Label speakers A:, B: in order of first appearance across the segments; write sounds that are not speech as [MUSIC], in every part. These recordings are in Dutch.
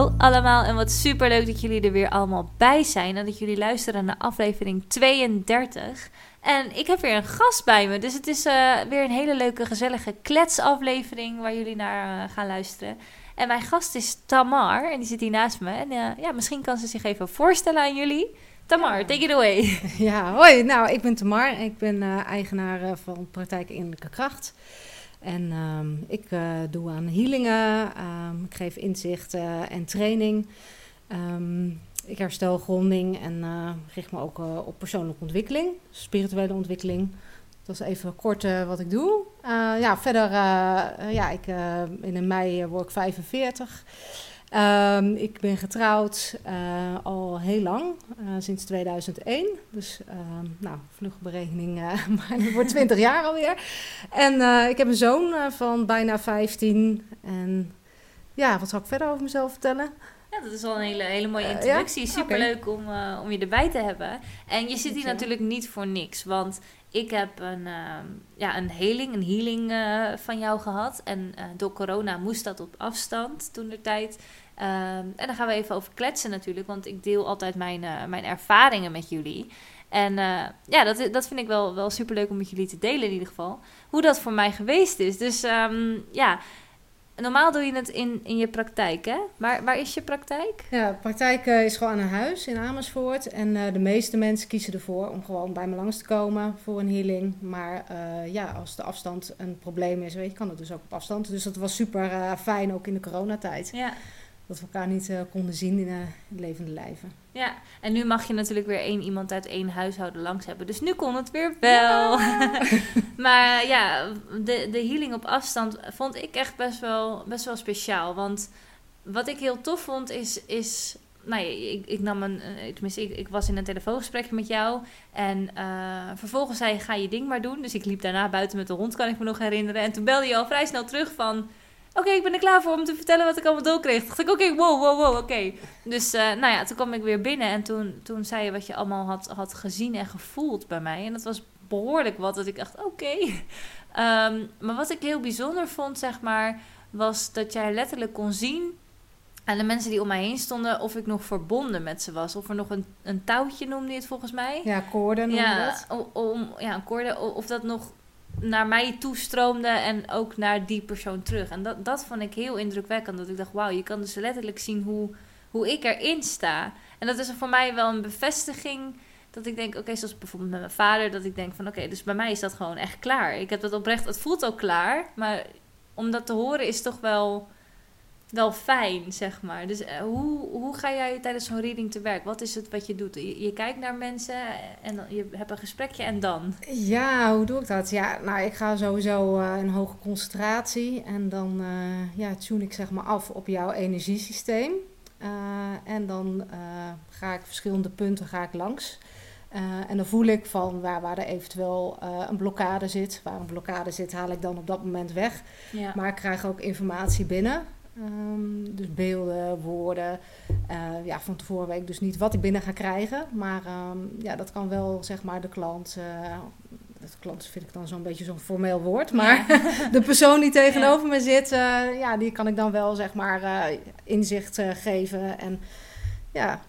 A: Hallo allemaal en wat super leuk dat jullie er weer allemaal bij zijn en dat jullie luisteren naar aflevering 32. En ik heb weer een gast bij me, dus het is uh, weer een hele leuke gezellige kletsaflevering waar jullie naar uh, gaan luisteren. En mijn gast is Tamar en die zit hier naast me en uh, ja, misschien kan ze zich even voorstellen aan jullie. Tamar, ja. take it away. [LAUGHS]
B: Ja, hoi. Nou, ik ben Tamar. Ik ben eigenaar van Praktijk Innerlijke Kracht. En um, ik uh, doe aan healingen, um, ik geef inzicht en training. Um, ik herstel gronding en uh, richt me ook op persoonlijke ontwikkeling, spirituele ontwikkeling. Dat is even kort wat ik doe. ja, verder, ja, ik, in mei word ik 45. Um, ik ben getrouwd uh, al heel lang, uh, sinds 2001. Dus, uh, nou, vlugge berekening, eh, [LAUGHS] maar het wordt 20 jaar alweer. En ik heb een zoon van bijna 15. En ja, wat zal ik verder over mezelf vertellen?
A: Ja, dat is al een hele, hele mooie introductie. Ja? Superleuk okay. om, om je erbij te hebben. En je zit hier natuurlijk niet voor niks, want ik heb een, ja, een healing, een healing van jou gehad. En door corona moest dat op afstand toen de tijd. Um, en daar gaan we even over kletsen natuurlijk, want ik deel altijd mijn, uh, mijn ervaringen met jullie. En uh, ja, dat, dat vind ik wel, wel super leuk om met jullie te delen in ieder geval. Hoe dat voor mij geweest is. Dus um, ja, normaal doe je het in, in je praktijk, hè? Maar waar is je praktijk?
B: Ja, praktijk uh, is gewoon aan een huis in Amersfoort. En uh, de meeste mensen kiezen ervoor om gewoon bij me langs te komen voor een healing. Maar uh, ja, als de afstand een probleem is, weet je, kan het dus ook op afstand. Dus dat was super fijn, ook in de coronatijd. Ja dat we elkaar niet uh, konden zien in, uh, in levende lijven.
A: Ja, en nu mag je natuurlijk weer één iemand uit één huishouden langs hebben. Dus nu kon het weer wel. Ja. [LAUGHS] maar ja, de, de healing op afstand vond ik echt best wel, best wel speciaal. Want wat ik heel tof vond is... is nou, ik, ik nam een, eh, tenminste, ik, ik was in een telefoongesprekje met jou. En uh, vervolgens zei je, ga je ding maar doen. Dus ik liep daarna buiten met de hond, kan ik me nog herinneren. En toen belde je al vrij snel terug van oké, ik ben er klaar voor om te vertellen wat ik allemaal doorkreeg. Toen dacht ik, oké, wow, wow, wow, oké. Dus uh, nou ja, toen kwam ik weer binnen en toen, toen zei je wat je allemaal had, had gezien en gevoeld bij mij. En dat was behoorlijk wat, dat ik dacht, oké. Um, [LAUGHS] ehm, maar wat ik heel bijzonder vond, zeg maar, was dat jij letterlijk kon zien aan de mensen die om mij heen stonden of ik nog verbonden met ze was. Of er nog een, een touwtje noemde je het volgens mij.
B: Ja, koorden
A: ja, Om, ja, koorden. Of dat nog naar mij toestroomde en ook naar die persoon terug. En dat, dat vond ik heel indrukwekkend. Dat ik dacht, wauw, je kan dus letterlijk zien hoe, hoe ik erin sta. En dat is voor mij wel een bevestiging dat ik denk, oké, zoals bijvoorbeeld met mijn vader, dat ik denk van, oké, dus bij mij is dat gewoon echt klaar. Ik heb dat oprecht, het voelt ook klaar, maar om dat te horen is toch wel wel fijn, zeg maar. Dus uh, hoe, hoe ga jij tijdens zo'n reading te werk? Wat is het wat je doet? Je, je, kijkt naar mensen en dan, je hebt een gesprekje en dan?
B: Ja, hoe doe ik dat? Ja, nou, ik ga sowieso uh, een hoge concentratie en dan uh, ja, tune ik zeg maar af op jouw energiesysteem. en dan ga ik verschillende punten ga ik langs. en dan voel ik van waar, waar er eventueel een blokkade zit. Waar een blokkade zit, haal ik dan op dat moment weg. Ja. Maar ik krijg ook informatie binnen. Um, dus beelden, woorden. Uh, ja, van tevoren weet ik dus niet wat ik binnen ga krijgen. Maar um, ja, dat kan wel zeg maar de klant. Uh, de klant vind ik dan zo'n beetje zo'n formeel woord. Maar ja. [LAUGHS] de persoon die tegenover ja. me zit, uh, ja, die kan ik dan wel zeg maar inzicht geven. En ja.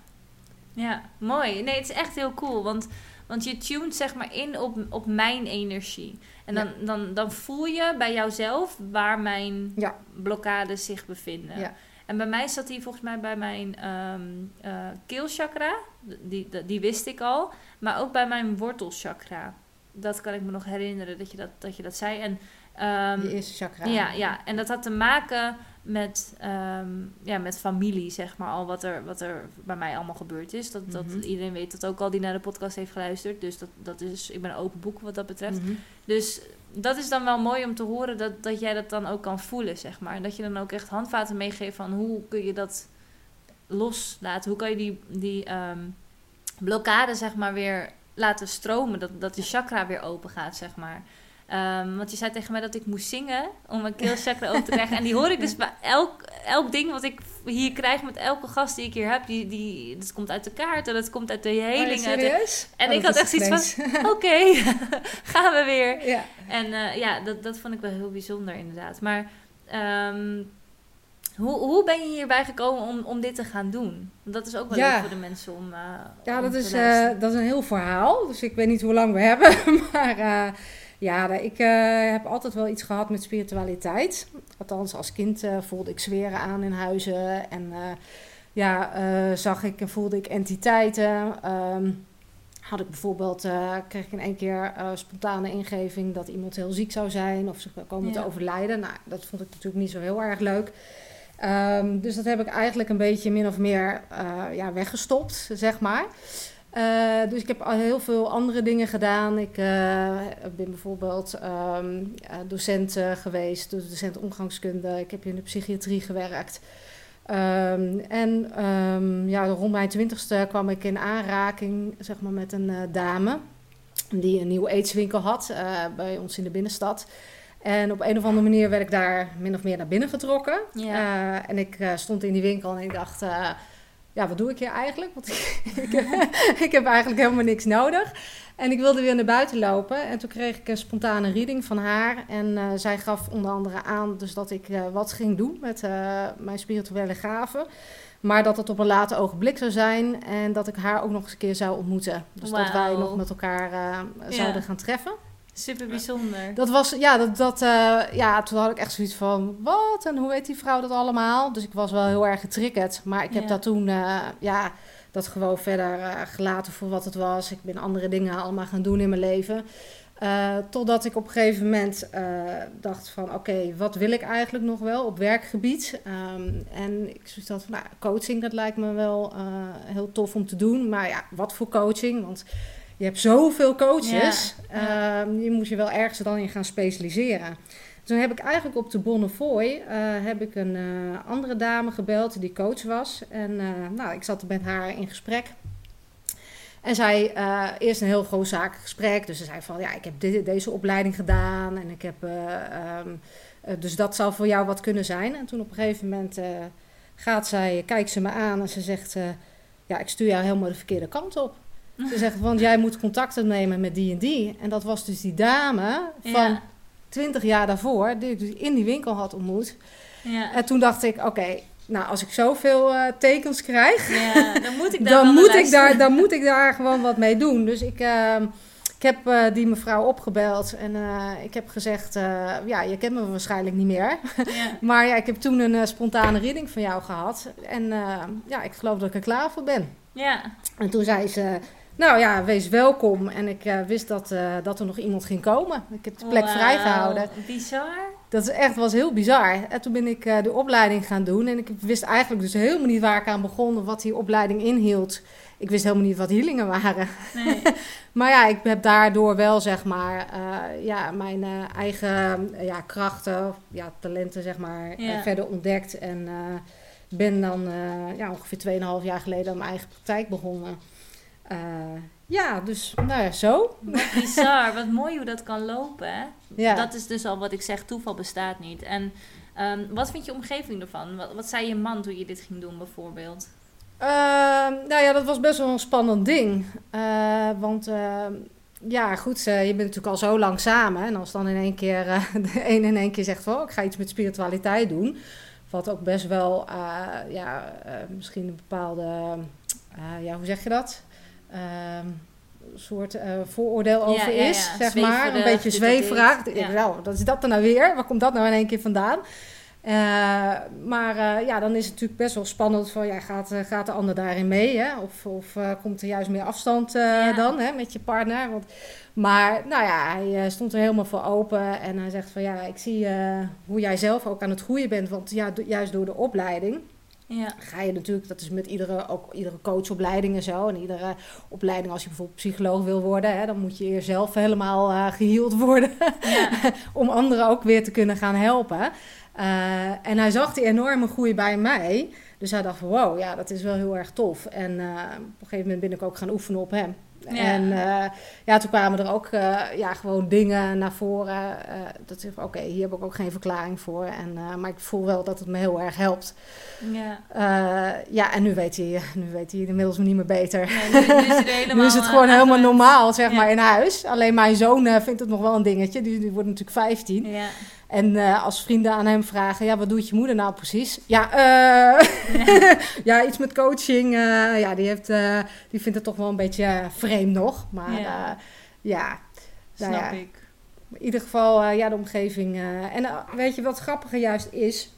A: Ja, mooi. Nee, het is echt heel cool. Want, want je tunt zeg maar in op, op mijn energie. En dan, dan, dan voel je bij jouzelf waar mijn ja. blokkades zich bevinden. Ja. En bij mij zat die volgens mij bij mijn um, uh, keelchakra. Die, die, die, wist ik al. Maar ook bij mijn wortelchakra. Dat kan ik me nog herinneren dat je dat, dat, je dat zei. En,
B: um, die eerste chakra.
A: Ja, ja, en dat had te maken met, um, ja, met familie, zeg maar, al wat er, wat er bij mij allemaal gebeurd is. Dat, dat, mhm. iedereen weet dat ook al die naar de podcast heeft geluisterd. Dus dat, dat is, ik ben open boek wat dat betreft. Mm Dus dat is dan wel mooi om te horen dat, dat jij dat dan ook kan voelen, zeg maar. En dat je dan ook echt handvaten meegeeft van hoe kun je dat loslaten? Hoe kan je die, die um, blokkade, zeg maar, weer laten stromen? Dat, dat de chakra weer open gaat, zeg maar. Um, want je zei tegen mij dat ik moest zingen om mijn keelchakra open te krijgen. En die hoor ik dus [LAUGHS] bij elk, elk ding wat ik hier krijg met elke gast die ik hier heb. Die, die, dat komt uit de kaarten, dat komt uit de.
B: Oh, serieus?
A: En
B: oh,
A: ik had echt zoiets van, [LAUGHS] oké, okay, [LAUGHS] gaan we weer. Ja. En uh, ja, dat, dat vond ik wel heel bijzonder inderdaad. Maar um, Hoe, hoe ben je hierbij gekomen om, om dit te gaan doen? Dat is ook wel
B: Ja.
A: leuk voor de mensen om. eh,
B: Ja,
A: om
B: dat
A: te
B: is, eh, dat is een heel verhaal. Dus ik weet niet hoe lang we hebben. Maar eh, ja, ik eh, heb altijd wel iets gehad met spiritualiteit. Althans, als kind eh, voelde ik zweren aan in huizen. En eh, ja, zag ik en voelde ik entiteiten. Ehm, had ik bijvoorbeeld, kreeg ik in één keer spontane ingeving dat iemand heel ziek zou zijn of ze komen te overlijden. Nou, dat vond ik natuurlijk niet zo heel erg leuk. Ehm, dus dat heb ik eigenlijk een beetje min of meer ja, weggestopt, zeg maar. Eh, dus ik heb al heel veel andere dingen gedaan. Ik eh, ben bijvoorbeeld ehm, eh, docent geweest, dus docent omgangskunde. Ik heb in de psychiatrie gewerkt. Ehm, en ehm, ja, rond mijn twintigste kwam ik in aanraking zeg maar, met een dame die een nieuw aidswinkel had bij ons in de binnenstad. En op een of andere manier werd ik daar min of meer naar binnen getrokken.
A: Ja.
B: En ik stond in die winkel en ik dacht, ja, wat doe ik hier eigenlijk? Want [LAUGHS] ik, heb, [LAUGHS] ik heb eigenlijk helemaal niks nodig. En ik wilde weer naar buiten lopen. En toen kreeg ik een spontane reading van haar. En eh, zij gaf onder andere aan dus dat ik eh, wat ging doen met eh, mijn spirituele gaven. Maar dat het op een later ogenblik zou zijn. En dat ik haar ook nog eens een keer zou ontmoeten. Dus dat wij nog met elkaar zouden gaan treffen.
A: Super bijzonder.
B: Dat was, ja, dat, dat, eh, ja, toen had ik echt zoiets van, wat? En hoe weet die vrouw dat allemaal? Dus ik was wel heel erg getriggerd. Maar ik heb
A: Ja.
B: dat toen, eh, ja, dat gewoon verder eh, gelaten voor wat het was. Ik ben andere dingen allemaal gaan doen in mijn leven. Totdat ik op een gegeven moment dacht van, oké, wat wil ik eigenlijk nog wel op werkgebied? Ehm, en ik zoiets had van, nou, coaching, dat lijkt me wel heel tof om te doen. Maar ja, wat voor coaching? Want je hebt zoveel coaches.
A: Ja,
B: Ehm, je moet je wel ergens dan in gaan specialiseren. Toen heb ik eigenlijk op de Bonnefoy eh, heb ik een eh, andere dame gebeld die coach was. En eh, nou, ik zat met haar in gesprek. En zij, eerst een heel grootzakelijk gesprek. Dus ze zei van, ja, ik heb deze opleiding gedaan. En ik heb, eh, ehm, eh, dus dat zou voor jou wat kunnen zijn. En toen op een gegeven moment gaat zij, kijkt ze me aan en ze zegt... ja, ik stuur jou helemaal de verkeerde kant op. Ze zegt, want jij moet contact opnemen met die en die. En dat was dus die dame van
A: Ja.
B: 20 jaar daarvoor, die ik dus in die winkel had ontmoet.
A: Ja.
B: En toen dacht ik, oké, nou als ik zoveel eh, tekens krijg,
A: ja, dan moet ik [LAUGHS] daar
B: dan moet, ik daar, dan moet ik daar gewoon wat mee doen. Dus ik, ehm, ik heb eh, die mevrouw opgebeld en eh, ik heb gezegd, ja, je kent me waarschijnlijk niet meer.
A: Ja. [LAUGHS]
B: Maar ja, ik heb toen een spontane reading van jou gehad. En ja, ik geloof dat ik er klaar voor ben.
A: ja.
B: En toen zei ze, nou ja, wees welkom. En ik eh, wist dat, eh, dat er nog iemand ging komen. Ik heb de plek
A: Wauw,
B: vrijgehouden.
A: Bizar.
B: Dat is echt, was heel bizar. En toen ben ik eh, de opleiding gaan doen. En ik wist eigenlijk dus helemaal niet waar ik aan begon. Wat die opleiding inhield. Ik wist helemaal niet wat healingen waren.
A: Nee. [LAUGHS]
B: Maar ja, ik heb daardoor wel, zeg maar, ja, mijn eigen ja, krachten, of, ja, talenten, zeg maar,
A: Ja.
B: verder ontdekt. En ben dan ja, ongeveer 2,5 jaar geleden aan mijn eigen praktijk begonnen. Eh, ja, dus nou ja, zo.
A: Wat bizar. Wat mooi hoe dat kan lopen. Hè?
B: Ja.
A: Dat is dus al wat ik zeg, toeval bestaat niet. En ehm, wat vind je omgeving ervan? Wat, wat zei je man toen je dit ging doen bijvoorbeeld?
B: Ehm, nou ja, dat was best wel een spannend ding. Eh, want ehm, ja, goed, je bent natuurlijk al zo lang samen. En als dan in één keer eh, [LAUGHS] de een in één keer zegt van... Oh, ik ga iets met spiritualiteit doen. Wat ook best wel, ja, misschien een bepaalde... ja, hoe zeg je dat? Ehm, een soort eh, vooroordeel over
A: ja,
B: is,
A: ja.
B: zeg maar. Een beetje denk, Nou, wat is dat er nou weer? Waar komt dat nou in één keer vandaan? Eh, maar eh, ja, dan is het natuurlijk best wel spannend van, ja, gaat, gaat de ander daarin mee? Hè? Of, of komt er juist meer afstand dan hè, met je partner? Want, maar nou ja, hij stond er helemaal voor open en hij zegt van, ja, ik zie hoe jij zelf ook aan het groeien bent. Want ja, do- juist door de opleiding
A: Ja.
B: ga je natuurlijk, dat is met iedere, ook iedere coachopleiding en zo. En iedere opleiding, als je bijvoorbeeld psycholoog wil worden, hè, dan moet je eerst zelf helemaal eh geheeld worden.
A: Ja. [LAUGHS]
B: om anderen ook weer te kunnen gaan helpen. Eh, en hij zag die enorme groei bij mij. Dus hij dacht van wow, ja, dat is wel heel erg tof. En eh, op een gegeven moment ben ik ook gaan oefenen op hem.
A: Ja.
B: En eh, ja, toen kwamen er ook eh, ja, gewoon dingen naar voren. eh, dat ik, oké, hier heb ik ook geen verklaring voor. En, maar ik voel wel dat het me heel erg helpt.
A: ja.
B: Ja, en nu weet hij, nu weet hij inmiddels niet meer beter.
A: Nee, nu, nu is het [LAUGHS] helemaal,
B: nu is het gewoon helemaal normaal, zeg
A: Ja.
B: maar, in huis. Alleen mijn zoon vindt het nog wel een dingetje. Die, die wordt natuurlijk 15.
A: Ja.
B: En als vrienden aan hem vragen, ja, wat doet je moeder nou precies? Ja, [LAUGHS] ja. iets met coaching. ja, die, heeft, die vindt het toch wel een beetje vreemd nog. Maar
A: Ja.
B: ja, ja. Nou
A: Snap
B: ja,
A: ik.
B: in ieder geval, eh, ja, de omgeving. eh, en eh, weet je wat grappiger juist is?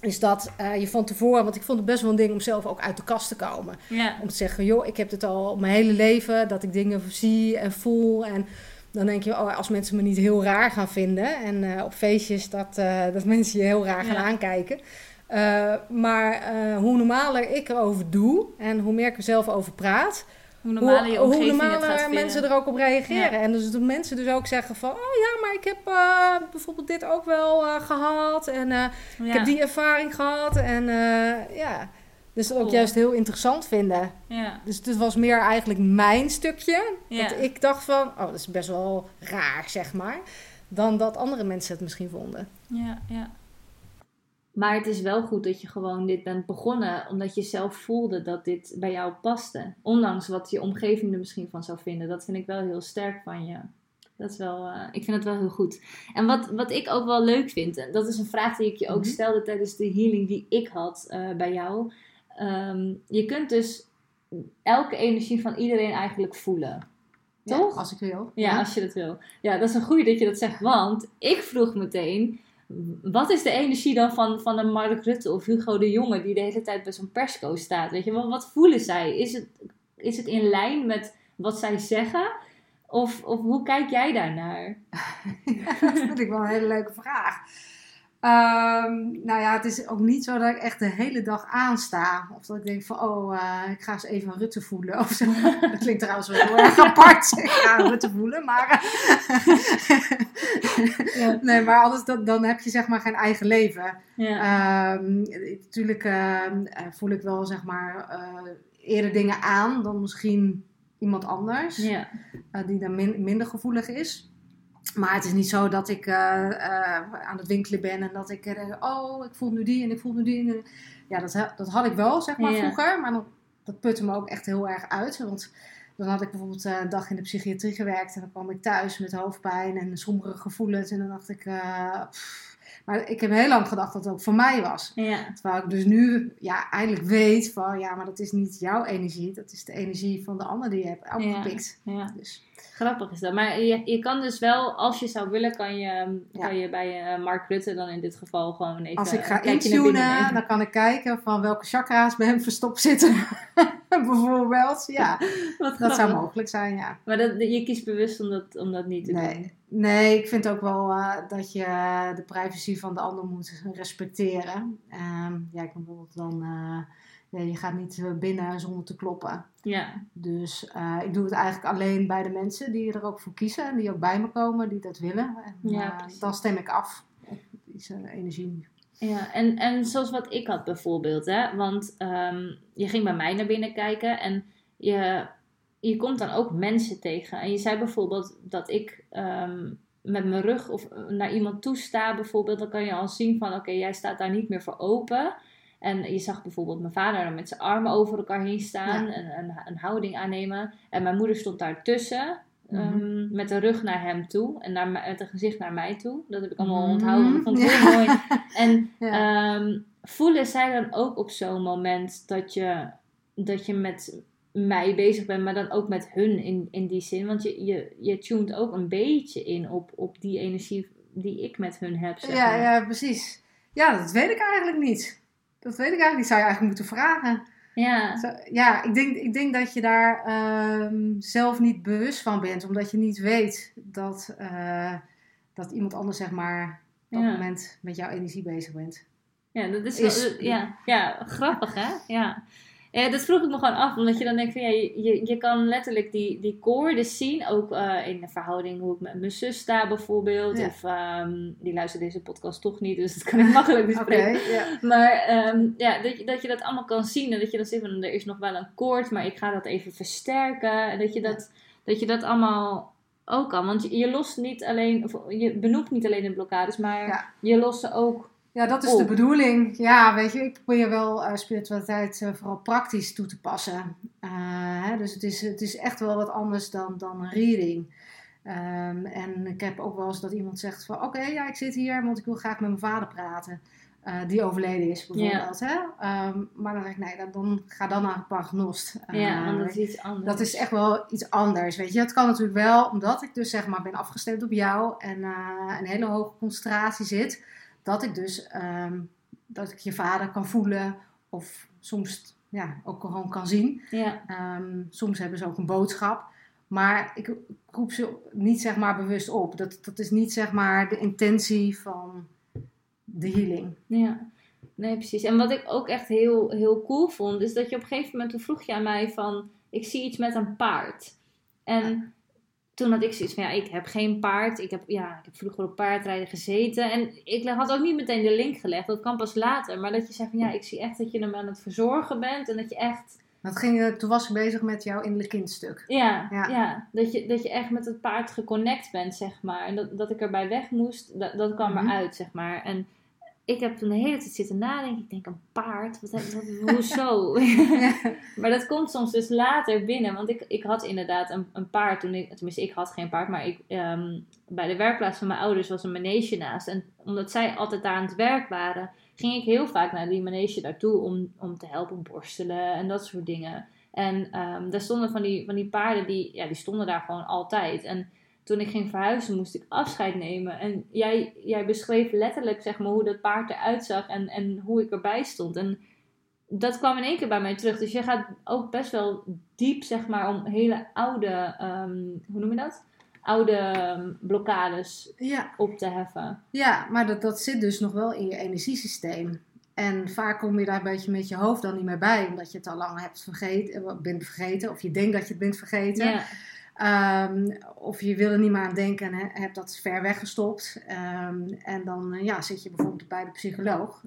B: Is dat eh, je van tevoren, want ik vond het best wel een ding om zelf ook uit de kast te komen.
A: Ja.
B: Om te zeggen, joh, ik heb het al mijn hele leven, dat ik dingen zie en voel. En dan denk je, oh, als mensen me niet heel raar gaan vinden. En eh, op feestjes dat, eh, dat mensen je heel raar gaan
A: Ja.
B: aankijken. Eh, maar eh, hoe normaler ik erover doe en hoe meer ik er zelf over praat,
A: Hoe normaal je
B: hoe,
A: omgeving
B: hoe
A: het gaat
B: mensen er ook op reageren.
A: Ja.
B: En dus dat mensen dus ook zeggen van, oh ja, maar ik heb eh, bijvoorbeeld dit ook wel eh, gehad. En eh,
A: Ja.
B: ik heb die ervaring gehad. En ja, dus dat ook
A: Cool.
B: juist heel interessant vinden.
A: Ja.
B: Dus het was meer eigenlijk mijn stukje. Dat ik dacht van, oh, dat is best wel raar, zeg maar. Dan dat andere mensen het misschien vonden.
A: Ja, ja. Maar het is wel goed dat je gewoon dit bent begonnen, omdat je zelf voelde dat dit bij jou paste. Ondanks wat je omgeving er misschien van zou vinden. Dat vind ik wel heel sterk van je. Dat is wel, eh, ik vind het wel heel goed. En wat, wat ik ook wel leuk vind, en dat is een vraag die ik je ook
B: Mhm.
A: stelde tijdens de healing die ik had eh, bij jou. Ehm, je kunt dus elke energie van iedereen eigenlijk voelen. Toch?
B: Ja, als ik wil.
A: Ja, als je dat wil. Ja, dat is een goede dat je dat zegt. Want ik vroeg meteen, wat is de energie dan van, van een Mark Rutte of Hugo de Jonge die de hele tijd bij zo'n persco staat? Weet je, wat, wat voelen zij? Is het, is het in lijn met wat zij zeggen? Of, of hoe kijk jij daarnaar? [LAUGHS]
B: dat vind ik wel een hele leuke vraag. Ehm, nou ja, het is ook niet zo dat ik echt de hele dag aansta. Of dat ik denk van, oh, eh, ik ga eens even Rutte voelen. Of zo. [LAUGHS] Dat klinkt trouwens wel heel erg apart. Ik ga Rutte voelen, maar...
A: Ja.
B: Nee, maar anders dan, dan heb je zeg maar geen eigen leven.
A: Ja,
B: Ehm, natuurlijk ehm, eh, voel ik wel zeg maar eh, eerder dingen aan dan misschien iemand anders.
A: ja,
B: eh, die dan min- minder gevoelig is. Maar het is niet zo dat ik eh, eh, aan het winkelen ben en dat ik eh, denk, oh, ik voel nu die en ik voel nu die. En, ja, dat, dat had ik wel, zeg maar,
A: Ja.
B: vroeger. Maar dan, dat putte me ook echt heel erg uit. Want dan had ik bijvoorbeeld eh, een dag in de psychiatrie gewerkt en dan kwam ik thuis met hoofdpijn en sombere gevoelens. En dan dacht ik, eh, pff. Maar ik heb heel lang gedacht dat het ook voor mij was.
A: ja,
B: Terwijl ik dus nu ja, eigenlijk weet van, ja, maar dat is niet jouw energie. Dat is de energie van de ander die je hebt opgepikt.
A: ja.
B: Dus,
A: Grappig is dat. Maar je, je kan dus wel, als je zou willen, kan je,
B: Ja.
A: kan je bij eh, Mark Rutte dan in dit geval gewoon even
B: Als ik ga intunen, dan kan ik kijken van welke chakra's bij hem verstopt zitten. [LAUGHS] Bijvoorbeeld, ja. Dat zou mogelijk zijn, ja.
A: Maar dat, je kiest bewust om dat, om dat niet te doen.
B: Nee, ik vind ook wel eh, dat je de privacy van de ander moet respecteren. Ehm, ja, ik bijvoorbeeld dan... eh, ja, je gaat niet eh, binnen zonder te kloppen.
A: Ja,
B: Dus eh, ik doe het eigenlijk alleen bij de mensen die er ook voor kiezen. En die ook bij me komen, die dat willen. En,
A: Ja,
B: eh, dan stem ik af op deze energie.
A: ja. En, en zoals wat ik had bijvoorbeeld, hè. Want ehm, je ging bij mij naar binnen kijken en je, je komt dan ook mensen tegen. En je zei bijvoorbeeld dat ik ehm, met mijn rug of naar iemand toe sta bijvoorbeeld. Dan kan je al zien van, oké, jij staat daar niet meer voor open. En je zag bijvoorbeeld mijn vader dan met zijn armen over elkaar heen staan
B: Ja.
A: en een, een houding aannemen. En mijn moeder stond daartussen.
B: Mhm.
A: ehm, met de rug naar hem toe en naar, me- met een gezicht naar mij toe. Dat heb ik allemaal
B: Mhm.
A: onthouden. Dat vond ik heel mooi. En [LAUGHS]
B: Ja.
A: Ehm, voelen zij dan ook op zo'n moment dat je, dat je met mij bezig bent, maar dan ook met hun in, in die zin? Want je, je, je tunt ook een beetje in op, op die energie die ik met hun heb. Zeg
B: Ja,
A: maar.
B: ja, precies. Ja, dat weet ik eigenlijk niet. Dat weet ik eigenlijk niet. Zou je eigenlijk moeten vragen.
A: ja.
B: Zo, ja, ik denk, ik denk dat je daar ehm, zelf niet bewust van bent. Omdat je niet weet dat, eh, dat iemand anders, zeg maar, op dat
A: Ja.
B: moment met jouw energie bezig bent.
A: Ja, dat is,
B: Is-
A: wel- ja, ja, grappig hè? Ja. Ja, dat vroeg ik me gewoon af, omdat je dan denkt van ja, je, je, je kan letterlijk die, die koorden zien, ook eh, in de verhouding hoe ik met mijn zus sta bijvoorbeeld,
B: Ja.
A: of ehm, die luistert deze podcast toch niet, dus dat kan ik [LAUGHS] makkelijk bespreken. Maar ehm, ja, dat je, dat je dat allemaal kan zien en dat je dan zegt van er is nog wel een koord, maar ik ga dat even versterken en dat je dat, dat, je dat allemaal ook kan, want je, je lost niet alleen, of je benoemt niet alleen de blokkades, maar
B: Ja.
A: je lost ze ook
B: Ja, dat is
A: op.
B: de bedoeling. Ja, weet je, ik probeer wel eh, spiritualiteit eh, vooral praktisch toe te passen. Eh, hè, dus het is, het is echt wel wat anders dan, dan een reading. Ehm, en ik heb ook wel eens dat iemand zegt van oké, ja, ik zit hier, want ik wil graag met mijn vader praten. die overleden is bijvoorbeeld. Hè? Ehm, maar dan zeg ik, nee, dan, dan ga dan naar een paragnost.
A: ja, want dat is iets anders.
B: dat is echt wel iets anders, weet je. Het kan natuurlijk wel, omdat ik dus zeg maar ben afgestemd op jou en een hele hoge concentratie zit, dat ik dus ehm, dat ik je vader kan voelen of soms ja, ook gewoon kan zien.
A: Ja,
B: Ehm, soms hebben ze ook een boodschap, maar ik, roep ze niet zeg maar bewust op. Dat, dat is niet zeg maar de intentie van de healing.
A: ja. Nee, precies. En wat ik ook echt heel, heel cool vond, is dat je op een gegeven moment, vroeg je aan mij van, ik zie iets met een paard. En toen had ik zoiets van, ja, ik heb geen paard. Ik heb, ja, ik heb vroeger op paardrijden gezeten. En ik had ook niet meteen de link gelegd, dat kan pas later. Maar dat je zegt van, ja, ik zie echt dat je hem aan het verzorgen bent. En dat je echt,
B: Dat ging, eh, toen was ik bezig met jouw innerlijk kindstuk.
A: ja,
B: Ja.
A: ja. dat, je, dat je echt met het paard geconnect bent, zeg maar. En dat, dat ik erbij weg moest, dat, dat kwam
B: Mhm.
A: eruit, zeg maar. En ik heb toen de hele tijd zitten nadenken. Ik denk, een paard? Wat, wat, [LAUGHS] hoezo? [LAUGHS] maar dat komt soms dus later binnen. Want ik, ik had inderdaad een, een paard toen ik... Tenminste, ik had geen paard. Maar ik, ehm, bij de werkplaats van mijn ouders was een manege naast. En omdat zij altijd daar aan het werk waren... ging ik heel vaak naar die manege daartoe om, om te helpen borstelen en dat soort dingen. En ehm, daar stonden van die, van die paarden, die, ja, die stonden daar gewoon altijd. En toen ik ging verhuizen, moest ik afscheid nemen. En jij, jij beschreef letterlijk zeg maar, hoe dat paard eruit zag en, en hoe ik erbij stond. En dat kwam in één keer bij mij terug. Dus je gaat ook best wel diep, zeg maar, om hele oude, ehm, hoe noem je dat? Oude ehm, blokkades
B: Ja,
A: op te heffen.
B: ja maar dat, dat zit dus nog wel in je energiesysteem. En vaak kom je daar een beetje met je hoofd dan niet meer bij, omdat je het al lang hebt vergeten, eh, bent vergeten, of je denkt dat je het bent vergeten.
A: Ja,
B: Ehm, of je wil er niet meer aan denken en he- hebt dat ver weggestopt. Ehm, en dan eh, ja, zit je bijvoorbeeld bij de psycholoog.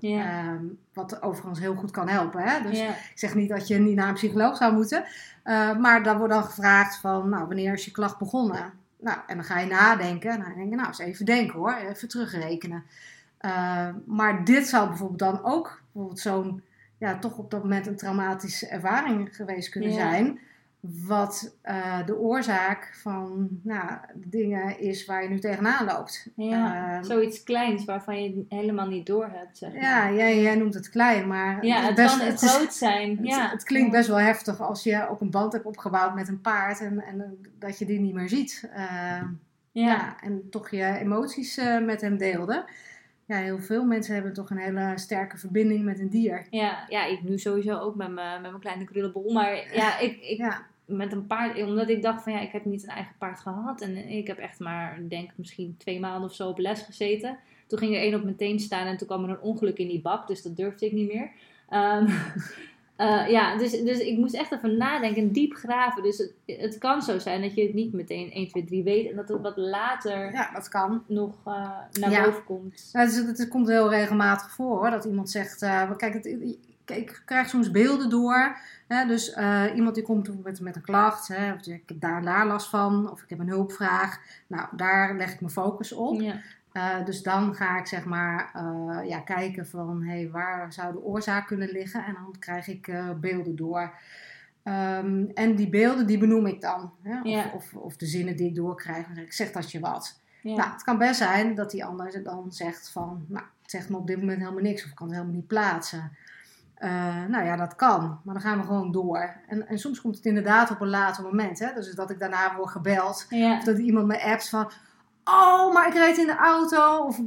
B: Ehm, wat overigens heel goed kan helpen. Hè? Dus ik zeg niet dat je niet naar een psycholoog zou moeten. Eh, maar dan wordt dan gevraagd van, nou, wanneer is je klacht begonnen? Nou, en dan ga je nadenken. En dan denk je, nou, eens even denken hoor. Even terugrekenen. Maar dit zou bijvoorbeeld dan ook bijvoorbeeld zo'n, ja, toch op dat moment een traumatische ervaring geweest kunnen zijn. Wat eh, de oorzaak van nou, dingen is waar je nu tegenaan loopt.
A: ja.
B: Ehm,
A: zoiets kleins waarvan je het helemaal niet door hebt, zeg maar.
B: ja, jij, jij noemt het klein, maar
A: Ja,
B: het, is
A: het
B: best-
A: kan
B: het is-
A: groot zijn.
B: het,
A: ja.
B: het klinkt best wel heftig als je ook een band hebt opgebouwd met een paard en, en dat je die niet meer ziet. Eh, ja.
A: Ja.
B: en toch je emoties eh, met hem deelde. Ja, heel veel mensen hebben toch een hele sterke verbinding met een dier.
A: Ja, ja, ik nu sowieso ook met mijn, met mijn kleine krullenbol. Maar ja, [LAUGHS] ik, ik
B: Ja,
A: met een paard, omdat ik dacht van ja, ik heb niet een eigen paard gehad. En ik heb echt maar, denk misschien twee maanden of zo op les gezeten. Toen ging er één op mijn teen staan en toen kwam er een ongeluk in die bak. Dus dat durfde ik niet meer. Ehm, [LAUGHS] eh, ja, dus, dus ik moest echt even nadenken en diep graven. Dus het, het kan zo zijn dat je het niet meteen 1, 2, 3 weet. En dat het wat later
B: ja, dat kan.
A: nog eh, naar
B: Ja.
A: boven komt.
B: Het, is- het komt heel regelmatig voor hoor, dat iemand zegt, eh, kijk, het, ik, krijg soms beelden door. Hè, dus iemand die komt met, met een klacht, hè, of ik heb daar en daar last van, of ik heb een hulpvraag. Nou, daar leg ik mijn focus op. Eh, dus dan ga ik zeg maar eh, ja, kijken van hey, waar zou de oorzaak kunnen liggen en dan krijg ik eh, beelden door. Ehm, en die beelden die benoem ik dan. Hè? Of,
A: Ja.
B: of, of de zinnen die ik doorkrijg. Dan zeg ik, zeg dat je wat.
A: ja.
B: Nou, het kan best zijn dat die ander dan zegt van, nou, het zegt me op dit moment helemaal niks of ik kan het helemaal niet plaatsen. Nou ja, dat kan, maar dan gaan we gewoon door. En, en soms komt het inderdaad op een later moment. Hè? Dus dat ik daarna word gebeld
A: ja.
B: of dat iemand me appt van, oh, maar ik reed in de auto. Of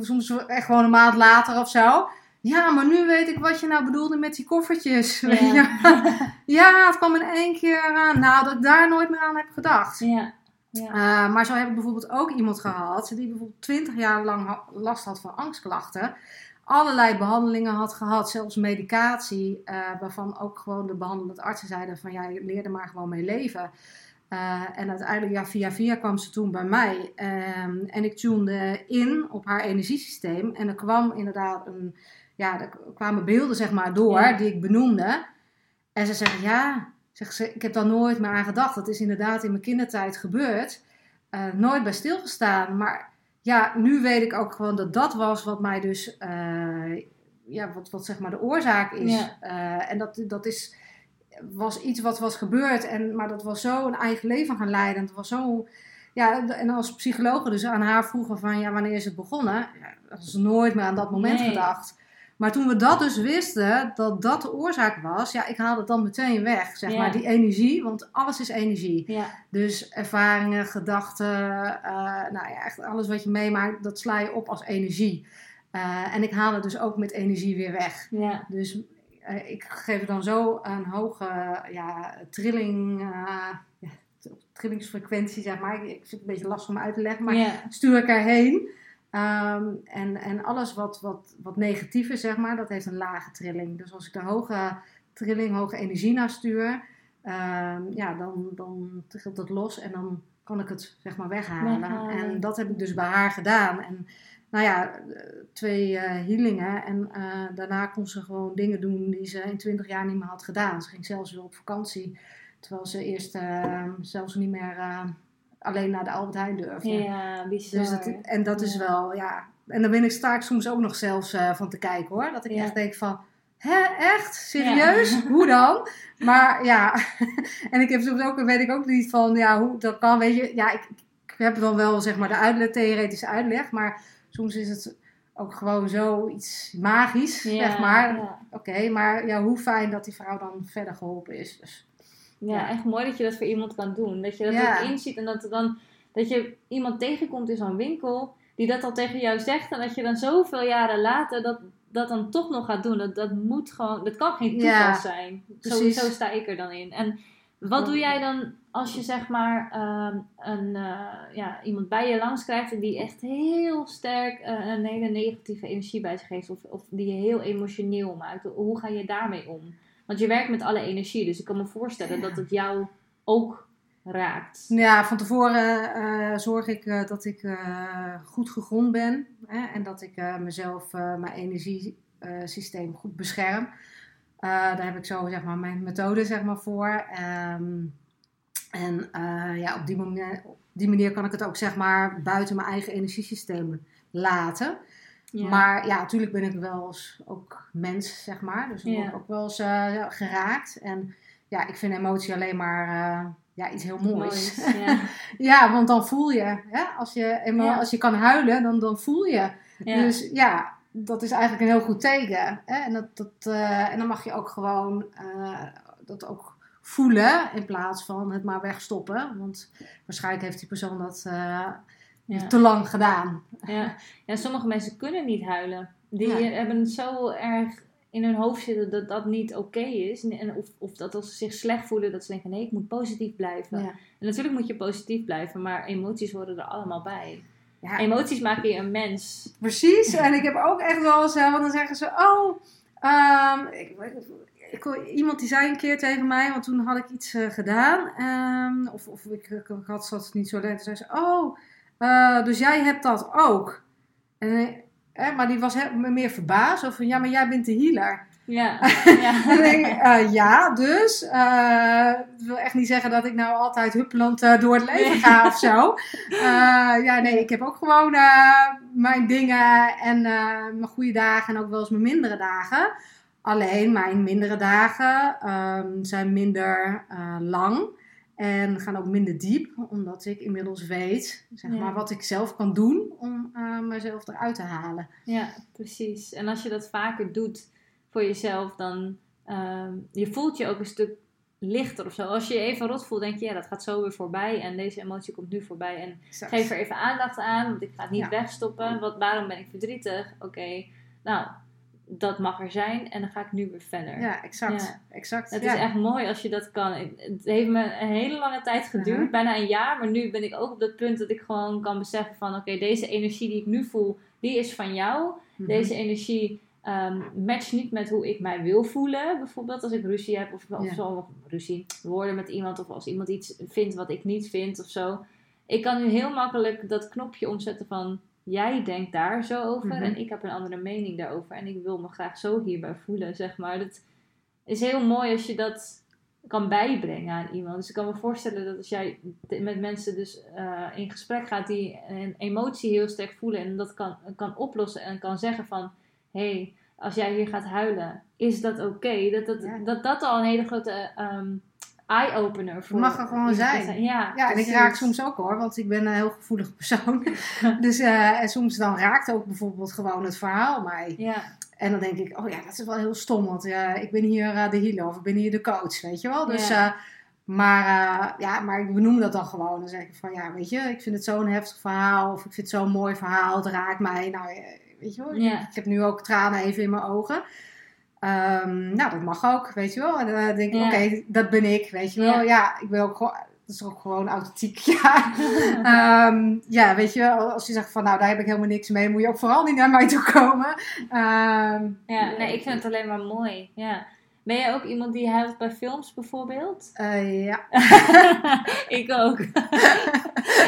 B: soms echt gewoon een maand later of zo. Ja, maar nu weet ik wat je nou bedoelde met die koffertjes. [LAUGHS]
A: Ja.
B: ja, het kwam in één keer aan. Nou, dat ik daar nooit meer aan heb gedacht.
A: ja. ja.
B: Uh, maar zo heb ik bijvoorbeeld ook iemand gehad die bijvoorbeeld 20 jaar lang last had van angstklachten. Allerlei behandelingen had gehad, zelfs medicatie, uh, waarvan ook gewoon de behandelende artsen zeiden van ja, leerde maar gewoon mee leven. Uh, en uiteindelijk, ja, via via kwam ze toen bij mij. Um, en ik tunede in op haar energiesysteem. En er kwam inderdaad een, ja, er kwamen beelden zeg maar door
A: Ja.
B: die ik benoemde. En ze zeggen, ja, Zeg ze, ik heb daar nooit meer aan gedacht. Dat is inderdaad in mijn kindertijd gebeurd. Uh, nooit bij stilgestaan. Maar ja, nu weet ik ook gewoon dat dat was wat mij dus, uh, ja, wat, wat zeg maar de oorzaak is.
A: Ja.
B: En dat, dat is, was iets wat was gebeurd. En, maar dat was zo een eigen leven gaan leiden. En dat was zo, ja, en als psychologe dus aan haar vroegen van, ja, wanneer is het begonnen? Ja, dat is nooit meer aan dat moment
A: Nee.
B: gedacht. Maar toen we dat dus wisten, dat dat de oorzaak was, ja, ik haalde het dan meteen weg, zeg
A: Ja.
B: maar, die energie, want alles is energie.
A: Ja,
B: Dus ervaringen, gedachten, eh, nou ja, echt alles wat je meemaakt, dat sla je op als energie. Eh, en ik haal het dus ook met energie weer weg.
A: ja,
B: Dus eh, ik geef dan zo een hoge ja, trilling, eh, ja, trillingsfrequentie, zeg maar. Ik, ik vind het een beetje lastig om uit te leggen, maar stuur ik erheen. Ehm, en, en alles wat, wat, wat negatief is, zeg maar, dat heeft een lage trilling. Dus als ik de hoge trilling, hoge energie naar stuur, ehm, ja, dan, dan trilt het los en dan kan ik het zeg maar weghalen.
A: Weghalen.
B: En dat heb ik dus bij haar gedaan. En nou ja, twee eh, healingen. En eh, daarna kon ze gewoon dingen doen die ze in twintig jaar niet meer had gedaan. Ze ging zelfs weer op vakantie. Terwijl ze eerst eh, zelfs niet meer alleen naar de Albert Heijn durfde.
A: ja, bizar.
B: Dus dat, en dat is
A: Ja.
B: wel, ja. En dan ben ik straks soms ook nog zelfs van te kijken hoor. Dat ik
A: Ja.
B: echt denk van, hè, echt? Serieus? [LAUGHS] Hoe dan? Maar ja, [LAUGHS] en ik heb soms ook, weet ik ook niet van, ja, hoe dat kan, weet je. Ja, ik, ik heb dan wel zeg maar de uitleg, theoretische uitleg, maar soms is het ook gewoon zoiets magisch,
A: Ja,
B: zeg maar.
A: Ja.
B: Oké, maar ja, hoe fijn dat die vrouw dan verder geholpen is. Dus,
A: Ja,
B: Ja.
A: echt mooi dat je dat voor iemand kan doen. Dat je dat ook inziet en dat, er dan, dat je iemand tegenkomt in zo'n winkel die dat al tegen jou zegt. En dat je dan zoveel jaren later dat, dat dan toch nog gaat doen. Dat, dat moet gewoon, dat kan geen toeval zijn. Zo, zo sta ik er dan in. En wat doe jij dan als je zeg maar ehm, een, eh, ja, iemand bij je langs krijgt die echt heel sterk eh, een hele negatieve energie bij zich heeft. Of, die je heel emotioneel maakt. Hoe ga je daarmee om? Want je werkt met alle energie, dus ik kan me voorstellen dat het jou ook raakt.
B: Ja, van tevoren eh, zorg ik dat ik goed gegrond ben. Hè, en dat ik mezelf, mijn energiesysteem goed bescherm. Daar heb ik zo zeg maar, mijn methode zeg maar, voor. Ehm, en eh, ja, op die, manier, op die manier kan ik het ook zeg maar, buiten mijn eigen energiesysteem laten.
A: Ja.
B: Maar ja, natuurlijk ben ik wel eens ook mens, zeg maar. Dus word ik
A: Ja.
B: ook wel eens eh, geraakt. En ja, ik vind emotie alleen maar eh, ja, iets heel moois.
A: Moois, [LAUGHS] ja.
B: Ja, want dan voel je, hè? Als, je
A: Ja.
B: als je kan huilen, dan, dan voel je. Dus ja, dat is eigenlijk een heel goed teken. Hè? En, dat, dat, en dan mag je ook gewoon dat ook voelen in plaats van het maar wegstoppen. Want waarschijnlijk heeft die persoon dat eh,
A: Ja.
B: te lang gedaan.
A: Ja. ja, sommige mensen kunnen niet huilen. Die
B: Ja.
A: hebben het zo erg in hun hoofd zitten dat dat niet oké is. En of, of dat als ze zich slecht voelen, dat ze denken: nee, ik moet positief blijven.
B: Ja.
A: En natuurlijk moet je positief blijven, maar emoties horen er allemaal bij.
B: Ja,
A: Emoties maken je een mens.
B: Precies, [LAUGHS] en ik heb ook echt wel eens, want dan zeggen ze, oh, ehm, ik, ik, iemand die zei een keer tegen mij, want toen had ik iets eh, gedaan, ehm, of, of ik, ik had zat niet zo leuk, toen zei ze, oh, eh, dus jij hebt dat ook. En, eh, maar die was he- meer verbaasd, of van, ja, maar jij bent de healer.
A: Ja, [LAUGHS] ja.
B: denk ja, dus. dat wil echt niet zeggen dat ik nou altijd huppelend door het leven
A: Nee.
B: ga of zo. [LAUGHS] Ja, nee, ik heb ook gewoon mijn dingen en mijn goede dagen en ook wel eens mijn mindere dagen. Alleen mijn mindere dagen ehm, zijn minder eh, lang en gaan ook minder diep, omdat ik inmiddels weet zeg
A: Ja.
B: maar, wat ik zelf kan doen om eh, mezelf eruit te halen.
A: Ja, precies. En als je dat vaker doet voor jezelf, dan ehm, je voelt je ook een stuk lichter of zo. Als je je even rot voelt, denk je, ja, dat gaat zo weer voorbij. En deze emotie komt nu voorbij. En geef er even aandacht aan, want ik ga het niet
B: Ja.
A: wegstoppen. Wat, waarom ben ik verdrietig? Oké, nou, dat mag er zijn. En dan ga ik nu weer verder.
B: Ja, exact.
A: Ja.
B: exact.
A: Het
B: ja.
A: is echt mooi als je dat kan. Het heeft me een hele lange tijd geduurd,
B: Mhm.
A: bijna een jaar. Maar nu ben ik ook op dat punt dat ik gewoon kan beseffen van... Oké, deze energie die ik nu voel, die is van jou.
B: Mhm.
A: Deze energie ehm matcht niet met hoe ik mij wil voelen. Bijvoorbeeld als ik ruzie heb of, of
B: Ja.
A: zo. Of ruzie, woorden met iemand. Of als iemand iets vindt wat ik niet vind of zo. Ik kan nu heel makkelijk dat knopje omzetten van... Jij denkt daar zo over
B: Mhm.
A: en ik heb een andere mening daarover. En ik wil me graag zo hierbij voelen, zeg maar. Dat is heel mooi als je dat kan bijbrengen aan iemand. Dus ik kan me voorstellen dat als jij met mensen dus eh, in gesprek gaat die een emotie heel sterk voelen en dat kan, kan oplossen en kan zeggen van hé, hey, als jij hier gaat huilen, is dat oké? Dat, dat,
B: Ja.
A: dat dat al een hele grote ehm, eye-opener voor.
B: mag er gewoon zijn.
A: Ja,
B: Ja, en ik raak soms ook hoor, want ik ben een heel gevoelige persoon. [LAUGHS] dus eh, en soms dan raakt ook bijvoorbeeld gewoon het verhaal mij.
A: Ja,
B: En dan denk ik, oh ja, dat is wel heel stom, want eh, ik ben hier eh, de healer of ik ben hier de coach, weet je wel. Dus,
A: Ja.
B: maar, ja, maar ik benoem dat dan gewoon. Dan zeg ik van, ja, weet je, ik vind het zo'n heftig verhaal of ik vind het zo'n mooi verhaal, het raakt mij. Nou, weet je wel,
A: Ja.
B: ik heb nu ook tranen even in mijn ogen. Ehm, nou, dat mag ook, weet je wel. En dan denk ik,
A: Ja.
B: oké, dat ben ik, weet je wel.
A: Ja.
B: Ja, ik ben ook gewoon, dat is ook gewoon authentiek, [LAUGHS] ja. [LAUGHS] Ehm, ja, weet je wel, als je zegt van, nou, daar heb ik helemaal niks mee, moet je ook vooral niet naar mij toe komen. Ehm,
A: ja, nee, ik vind het alleen maar mooi. Ja. Ben jij ook iemand die huilt bij films bijvoorbeeld?
B: eh, ja. [LAUGHS]
A: ik ook.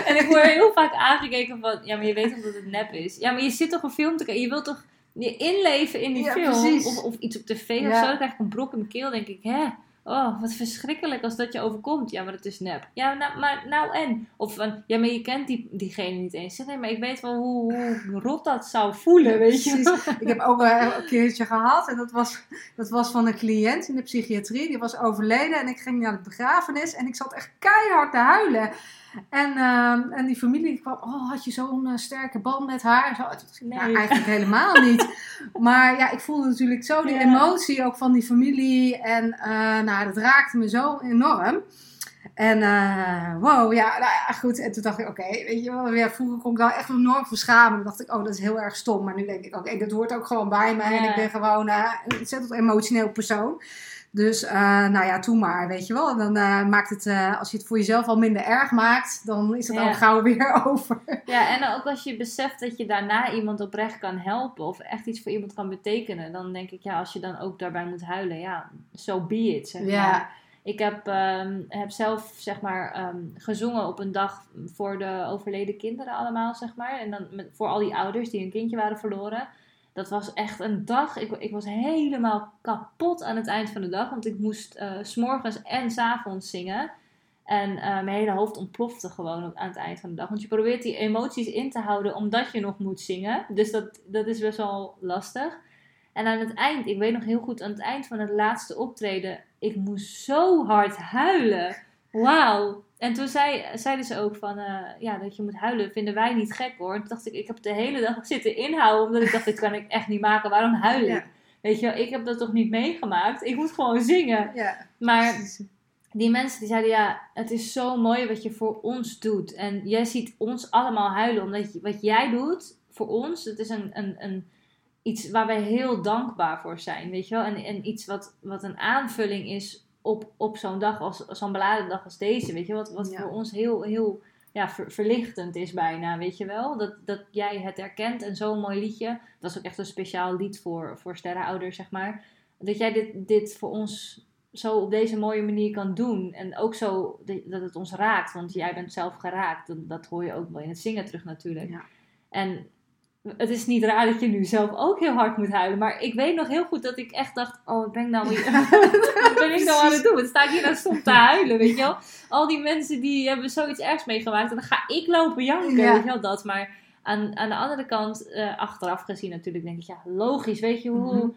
A: en ik word heel vaak aangekeken van, ja, maar je weet toch dat het nep is. Ja, maar je zit toch een film te kijken, je wilt toch je inleven in die
B: Ja,
A: film? Of, of iets op tv of zo, dan krijg ik een brok in mijn keel, denk ik, hè? Oh, wat verschrikkelijk als dat je overkomt. Ja, maar het is nep. Ja, nou, maar nou en? Of van, ja, maar je kent die, diegene niet eens. Nee, maar ik weet wel hoe, hoe rot dat zou voelen, weet je.
B: Ik heb ook een keertje gehad en dat was, dat was van een cliënt in de psychiatrie. Die was overleden en ik ging naar de begrafenis en ik zat echt keihard te huilen. En, ehm, en die familie die kwam, oh, had je zo'n eh, sterke band met haar? En Zo, nou,
A: Nee.
B: eigenlijk helemaal niet. [LAUGHS] Maar ja, ik voelde natuurlijk zo die
A: Ja.
B: emotie ook van die familie. En eh, nou, dat raakte me zo enorm. En eh, wow, ja, nou ja, goed. En toen dacht ik, oké, weet je wel, ja, vroeger kon ik daar echt enorm voor schamen. Dan dacht ik, oh, dat is heel erg stom. Maar nu denk ik, oké, dat hoort ook gewoon bij mij. En ik ben gewoon een ontzettend emotioneel persoon. Dus, eh, nou ja, toen maar, weet je wel. En dan eh, maakt het, eh, als je het voor jezelf al minder erg maakt, dan is het
A: Ja.
B: al gauw weer [LAUGHS] over.
A: Ja, en ook als je beseft dat je daarna iemand oprecht kan helpen of echt iets voor iemand kan betekenen, dan denk ik, ja, als je dan ook daarbij moet huilen, ja, so be it, zeg
B: Ja.
A: maar. Ik heb, ehm, heb zelf, zeg maar, ehm, gezongen op een dag voor de overleden kinderen allemaal, zeg maar. En dan met, voor al die ouders die een kindje waren verloren. Dat was echt een dag. Ik, ik was helemaal kapot aan het eind van de dag. Want ik moest eh, s s'morgens en s'avonds zingen. En eh, mijn hele hoofd ontplofte gewoon aan het eind van de dag. Want je probeert die emoties in te houden omdat je nog moet zingen. Dus dat, dat is best wel lastig. En aan het eind, ik weet nog heel goed, aan het eind van het laatste optreden, ik moest zo hard huilen. Wauw. En toen zei, zeiden ze ook van, eh, ja, dat je moet huilen, vinden wij niet gek hoor. Toen dacht ik, ik heb de hele dag [LAUGHS] zitten inhouden, omdat ik dacht, dit kan ik echt niet maken. Waarom huil ik?
B: Ja.
A: Weet je wel, ik heb dat toch niet meegemaakt? Ik moet gewoon zingen.
B: Ja,
A: Maar die mensen die zeiden, ja, het is zo mooi wat je voor ons doet. En jij ziet ons allemaal huilen, omdat je, wat jij doet voor ons, het is een, een, een, iets waar wij heel dankbaar voor zijn, weet je wel. En, en iets wat, wat een aanvulling is op, op zo'n dag, als zo'n beladen dag als deze, weet je. Wat, wat
B: Ja.
A: voor ons heel, heel ja, ver- verlichtend is bijna, weet je wel. Dat, dat jij het herkent en zo'n mooi liedje. Dat is ook echt een speciaal lied voor, voor sterrenouders, zeg maar. Dat jij dit, dit voor ons zo op deze mooie manier kan doen. En ook zo dat- het ons raakt. Want jij bent zelf geraakt. Dat, dat hoor je ook wel in het zingen terug natuurlijk.
B: Ja.
A: En het is niet raar dat je nu zelf ook heel hard moet huilen. Maar ik weet nog heel goed dat ik echt dacht... Oh, wat ben ik nou, weer- [LAUGHS] wat ben ik nou aan het doen? Wat sta ik hier nou stom te huilen, weet je wel? Al die mensen die hebben zoiets ergs meegemaakt. En dan ga ik lopen janken,
B: Ja.
A: weet je wel dat. Maar aan, aan de andere kant, eh, achteraf gezien natuurlijk, denk ik... Ja, logisch, weet je hoe...
B: Mhm.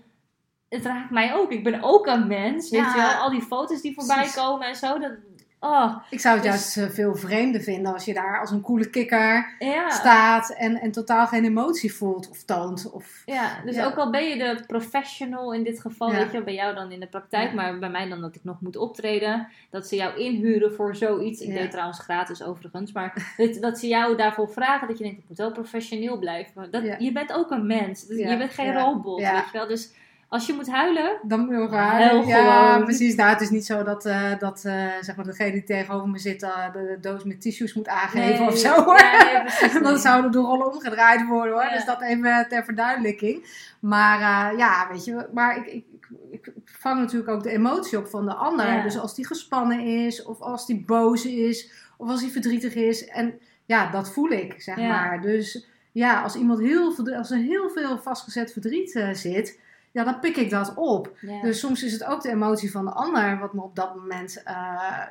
A: Het raakt mij ook. Ik ben ook een mens, weet
B: Ja.
A: je wel? Al die foto's die voorbij komen en zo. Dat, oh,
B: Ik zou het
A: Dus-
B: juist eh, veel vreemder vinden als je daar als een coole kikker
A: ja.
B: staat en, en totaal geen emotie voelt of toont. Of,
A: Ja, dus
B: Ja.
A: ook al ben je de professional in dit geval,
B: Ja.
A: weet je, bij jou dan in de praktijk, maar bij mij dan dat ik nog moet optreden, dat ze jou inhuren voor zoiets. Ik deed trouwens gratis overigens, maar dat, dat ze jou daarvoor vragen, dat je denkt, ik moet wel professioneel blijven. Dat. Je bent ook een mens, dus je bent geen robot,
B: Ja.
A: weet je wel. Dus als je moet huilen,
B: Dan moet je huilen. Ja,
A: gewoon.
B: precies. Nou, het is niet zo dat, eh, dat eh, zeg maar degene die tegenover me zit eh, de, de doos met tissues moet aangeven
A: nee,
B: of zo. Hoor.
A: Ja, nee, precies. [LAUGHS]
B: Dan zouden de rollen omgedraaid worden hoor.
A: Ja.
B: Dus dat even ter verduidelijking. Maar ja, weet je, maar ik, ik, ik, vang natuurlijk ook de emotie op van de ander.
A: Ja.
B: Dus als die gespannen is, of als die boos is, of als die verdrietig is. En ja, dat voel ik, zeg maar. Dus ja, als iemand heel, als er heel veel vastgezet verdriet zit, ja, dan pik ik dat op. Dus soms is het ook de emotie van de ander wat me op dat moment eh,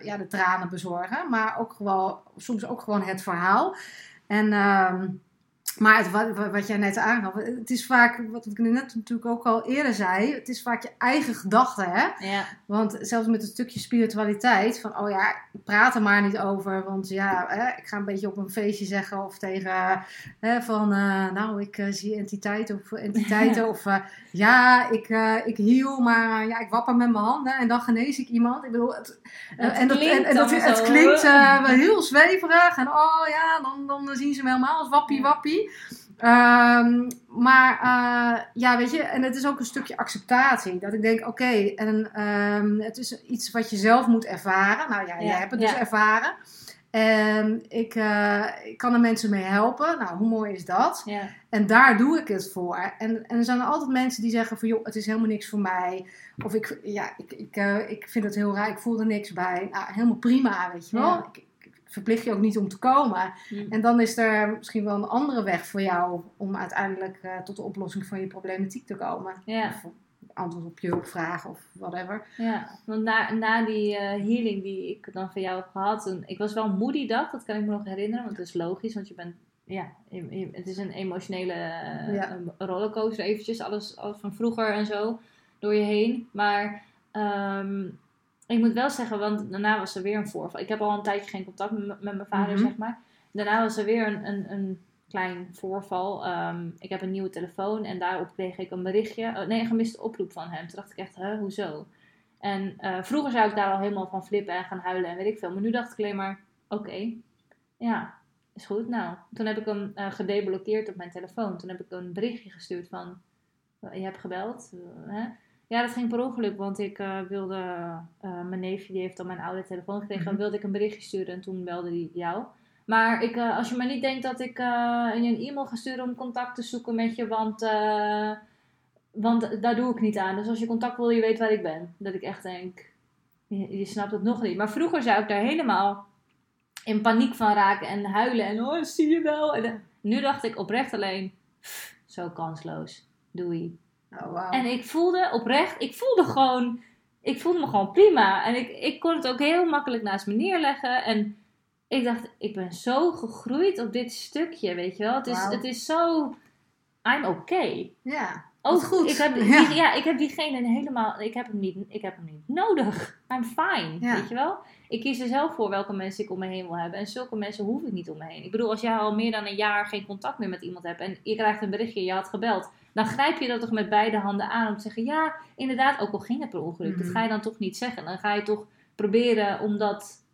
B: ja, de tranen bezorgen. Maar ook gewoon, soms ook gewoon het verhaal. En ehm, Maar het, wat, wat jij net aangaf, het is vaak, wat ik net natuurlijk ook al eerder zei, het is vaak je eigen gedachte, hè?
A: Ja.
B: Want zelfs met een stukje spiritualiteit, van oh ja, praat er maar niet over, want ja, hè, ik ga een beetje op een feestje zeggen of tegen, hè, van uh, nou, ik uh, zie entiteiten of entiteiten, [LAUGHS] of uh, ja, ik, ik hiel, maar ja, ik wapper met mijn handen en dan genees ik iemand. Ik bedoel, het, en, dat, en, dat, het klinkt wel heel zweverig en oh ja, dan, dan zien ze me helemaal als wappie wappie. Ehm, maar eh, ja, weet je, en het is ook een stukje acceptatie. Dat ik denk, oké, en ehm, het is iets wat je zelf moet ervaren. Nou ja,
A: Ja,
B: jij hebt het
A: ja.
B: dus ervaren. En ik, eh, ik kan er mensen mee helpen. Nou, hoe mooi is dat?
A: Ja.
B: En daar doe ik het voor. En, en er zijn er altijd mensen die zeggen van, joh, het is helemaal niks voor mij. Of ik, ja, ik, ik, eh, ik vind het heel raar, ik voel er niks bij. Nou, helemaal prima, weet je wel.
A: Ja.
B: Ik, ik verplicht je ook niet om te komen.
A: Hm.
B: En dan is er misschien wel een andere weg voor jou om uiteindelijk eh, tot de oplossing van je problematiek te komen.
A: Ja.
B: Of antwoord op je hulpvraag of whatever.
A: Ja, want na, na die eh, healing die ik dan van jou heb gehad, ik was wel moe die dag, dat kan ik me nog herinneren, want dat is logisch, want je bent, ja, het is een emotionele eh,
B: Ja.
A: rollercoaster eventjes, alles, alles van vroeger en zo, door je heen. Maar ehm, ik moet wel zeggen, want daarna was er weer een voorval. Ik heb al een tijdje geen contact met, met mijn vader,
B: Mhm.
A: zeg maar. Daarna was er weer een, een, een klein voorval. Ehm, ik heb een nieuwe telefoon en daarop kreeg ik een berichtje. oh, nee, een gemiste oproep van hem. Toen dacht ik echt, hè, hoezo? En eh, vroeger zou ik daar al helemaal van flippen en gaan huilen en weet ik veel. Maar nu dacht ik alleen maar, oké, ja, is goed. Nou, toen heb ik hem eh, gedeblokkeerd op mijn telefoon. Toen heb ik een berichtje gestuurd van, je hebt gebeld, hè? Ja, dat ging per ongeluk, want ik eh, wilde, eh, mijn neefje die heeft dan mijn oude telefoon gekregen,
B: Mhm.
A: wilde ik een berichtje sturen en toen belde hij jou. Maar ik, eh, als je maar niet denkt dat ik eh, je een e-mail ga sturen om contact te zoeken met je, want, want daar doe ik niet aan. Dus als je contact wil, je weet waar ik ben. Dat ik echt denk, je, je snapt het nog niet. Maar vroeger zou ik daar helemaal in paniek van raken en huilen en oh, zie je wel. En, nu dacht ik oprecht alleen, pff, zo kansloos, doei.
B: Oh.
A: En ik voelde oprecht, ik voelde gewoon, ik voelde me gewoon prima. En ik, ik kon het ook heel makkelijk naast me neerleggen. En ik dacht, ik ben zo gegroeid op dit stukje, weet je wel. Het is, het is zo, I'm okay.
B: ja,
A: Ook
B: goed.
A: Ik heb, [LAUGHS] die-
B: Ja.
A: ja. ik heb diegene helemaal, ik heb hem niet, ik heb hem niet nodig. I'm fine,
B: Ja.
A: weet je wel. Ik kies er zelf voor welke mensen ik om me heen wil hebben. En zulke mensen hoef ik niet om me heen. Ik bedoel, als jij al meer dan een jaar geen contact meer met iemand hebt en je krijgt een berichtje, je had gebeld, dan grijp je dat toch met beide handen aan om te zeggen, ja, inderdaad, ook al ging het per ongeluk, dat
B: Mhm.
A: ga je dan toch niet zeggen. Dan ga je toch proberen om dat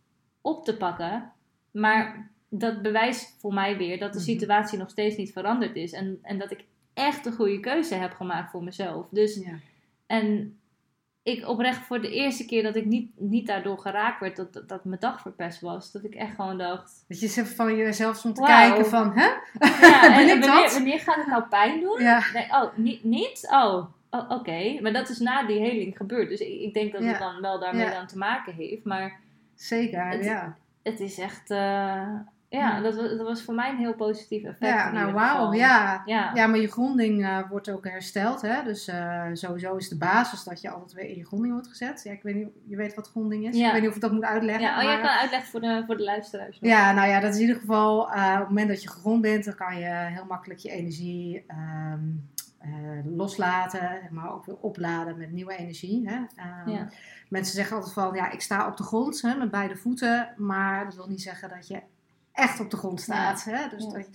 A: op te pakken. Maar dat bewijst voor mij weer dat de
B: Mhm.
A: situatie nog steeds niet veranderd is. En, en dat ik echt een goede keuze heb gemaakt voor mezelf. Dus,
B: ja.
A: en ik oprecht voor de eerste keer dat ik niet, niet daardoor geraakt werd, dat, dat, dat mijn dag verpest was. Dat ik echt gewoon dacht,
B: Dat je zelf van jezelf stond te kijken van, hè?
A: ja, [LAUGHS] en,
B: Ben
A: en
B: ik
A: wanneer,
B: dat?
A: wanneer gaat het nou pijn doen?
B: Ja,
A: Nee, oh, niet? niet? Oh, oh, oké. Maar dat is na die heling gebeurd. Dus ik, ik denk dat
B: Ja.
A: het dan wel daarmee
B: Ja.
A: dan te maken heeft. Maar
B: zeker,
A: Het-
B: ja.
A: het is echt, eh, ja, dat, was- dat was voor mij een heel positief effect.
B: Ja, nou wauw, ja.
A: Ja.
B: Ja, maar je gronding eh, wordt ook hersteld. Hè? Dus eh, sowieso is de basis dat je altijd weer in je gronding wordt gezet. Ja, ik weet niet, je weet wat gronding is.
A: Ja.
B: Ik weet niet of ik dat moet uitleggen.
A: Ja, oh, jij kan uitleggen voor de, voor de luisteraars. nog.
B: Ja, nou ja, dat is in ieder geval eh, op het moment dat je gegrond bent, dan kan je heel makkelijk je energie ehm, eh, loslaten, maar ook weer opladen met nieuwe energie. Hè? Ehm,
A: Ja.
B: Mensen zeggen altijd van, ja, ik sta op de grond hè, met beide voeten, maar dat wil niet zeggen dat je echt op de grond staat. Hè? Dus dat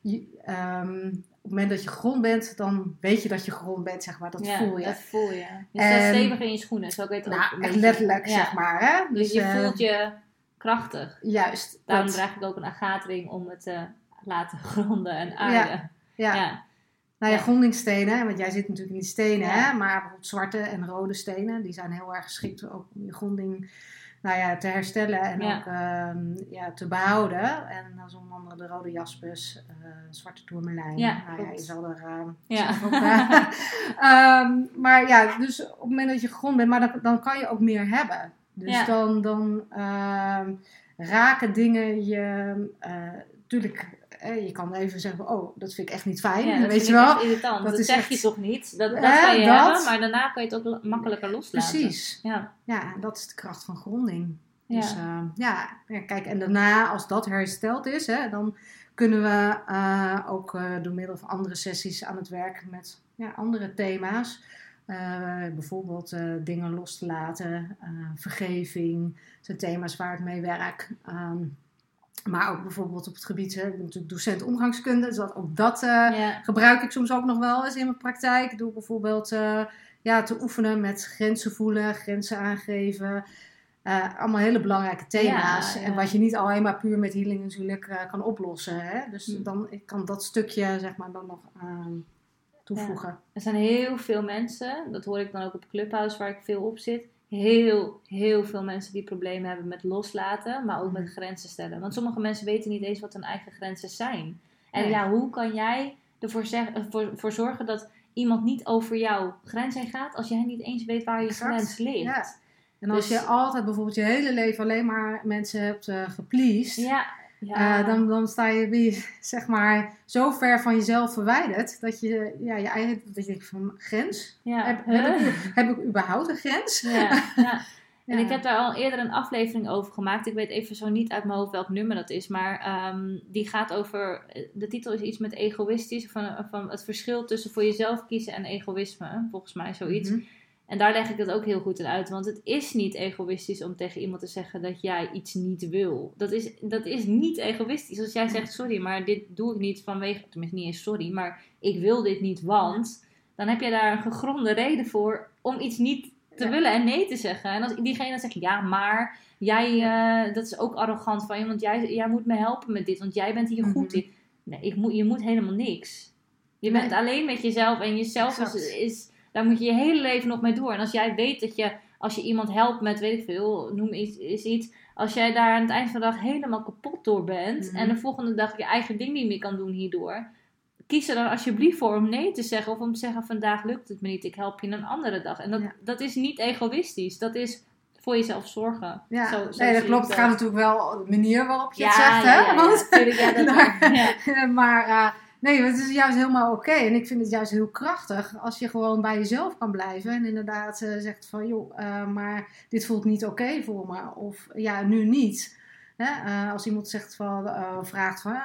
B: je, ehm, op het moment dat je gegrond bent, dan weet je dat je gegrond bent, zeg maar. Dat
A: Ja,
B: voel je.
A: Dat voel je. Je
B: En-
A: staat stevig in je schoenen, zo je het ook
B: nou,
A: beetje-
B: letterlijk,
A: Ja.
B: zeg maar. Hè?
A: Dus je
B: eh,
A: voelt je krachtig.
B: Juist.
A: Daarom
B: dat-
A: draag ik ook een agaatring om het te laten [LAUGHS] gronden en aarden.
B: ja.
A: Ja.
B: Nou ja, grondingstenen, want jij zit natuurlijk in die stenen, hè? maar bijvoorbeeld zwarte en rode stenen, die zijn heel erg geschikt ook om je gronding nou ja, te herstellen en
A: Ja.
B: ook ehm, ja, te behouden. En dat is onder andere de rode jaspis, eh, zwarte tourmalijn.
A: Ja,
B: nou ja, je zal er ehm,
A: Ja.
B: eh, [LAUGHS] ehm, maar ja, dus op het moment dat je gegrond bent, maar dan, dan kan je ook meer hebben. Dus
A: Ja.
B: dan, dan raken dingen je, natuurlijk, je kan even zeggen, oh, dat vind ik echt niet fijn,
A: Ja, dat
B: weet
A: vind
B: je wel.
A: echt irritant.
B: Dat
A: Dat,
B: is
A: zeg
B: echt-
A: je toch niet? Dat, dat kan je
B: dat.
A: hebben, maar daarna kan je het ook makkelijker loslaten.
B: Precies.
A: Ja.
B: Ja, en dat is de kracht van gronding.
A: Ja.
B: Dus eh, ja, kijk, en daarna, als dat hersteld is, hè, dan kunnen we eh, ook uh, door middel van andere sessies aan het werk met ja, andere thema's. bijvoorbeeld dingen los te laten, vergeving, zijn thema's waar ik mee werk. Ehm, maar ook bijvoorbeeld op het gebied, hè, ik ben natuurlijk docent omgangskunde, dus dat, ook dat gebruik ik soms ook nog wel eens in mijn praktijk. Door bijvoorbeeld ja, te oefenen met grenzen voelen, grenzen aangeven. Uh, allemaal hele belangrijke thema's. En wat je niet alleen maar puur met healing natuurlijk kan oplossen. Hè? Dus hm. dan ik kan dat stukje zeg maar dan nog uh, toevoegen.
A: Er zijn heel veel mensen, dat hoor ik dan ook op Clubhouse waar ik veel op zit. Heel, heel veel mensen die problemen hebben met loslaten, maar ook met hm. grenzen stellen. Want sommige mensen weten niet eens wat hun eigen grenzen zijn. En ja, hoe kan jij ervoor zeg, voor, voor zorgen dat iemand niet over jouw grens heen gaat als jij niet eens weet waar je grens ligt? Ja.
B: En als je dus- altijd bijvoorbeeld je hele leven alleen maar mensen hebt uh, gepleased, ja, ja. Uh, dan, dan sta je weer, [LAUGHS] zeg maar, zo ver van jezelf verwijderd dat je ja, je eigen dat je denkt van grens. Ja. Heb, heb, ik, [LAUGHS] heb, ik, überhaupt een grens? Ja,
A: ja. [LAUGHS] En ik heb daar al eerder een aflevering over gemaakt. Ik weet even zo niet uit mijn hoofd welk nummer dat is. Maar um, die gaat over. De titel is iets met egoïstisch. Van, van het verschil tussen voor jezelf kiezen en egoïsme. Volgens mij zoiets. Mm en daar leg ik het ook heel goed in uit. Want het is niet egoïstisch om tegen iemand te zeggen dat jij iets niet wil. Dat is, dat is niet egoïstisch. Als jij zegt sorry, maar dit doe ik niet vanwege. Tenminste, niet eens sorry, maar ik wil dit niet, want. Dan heb je daar een gegronde reden voor om iets niet te willen en nee te zeggen. En als diegene dan zegt ja, maar jij, uh, dat is ook arrogant van je, want jij, jij moet me helpen met dit, want jij bent hier goed mhm. in. Nee, ik moet, je moet helemaal niks. Je bent alleen met jezelf en jezelf is, is daar moet je je hele leven nog mee door. En als jij weet dat je, als je iemand helpt met, weet ik veel, noem iets, is iets. Als jij daar aan het eind van de dag helemaal kapot door bent. Mhm. En de volgende dag je eigen ding niet meer kan doen hierdoor. Kies er dan alsjeblieft voor om nee te zeggen. Of om te zeggen, vandaag lukt het me niet. Ik help je een andere dag. En dat, dat is niet egoïstisch. Dat is voor jezelf zorgen.
B: Ja, zo, zo nee, dat klopt. Het gaat natuurlijk wel de manier waarop je het zegt. hè? Ja, Want, ja, dat, [LAUGHS] maar uh, Nee, het is juist helemaal oké. En ik vind het juist heel krachtig als je gewoon bij jezelf kan blijven. En inderdaad uh, zegt van, joh, uh, maar dit voelt niet oké voor me. Of ja, nu niet. Hè? Uh, als iemand zegt van, vraagt van,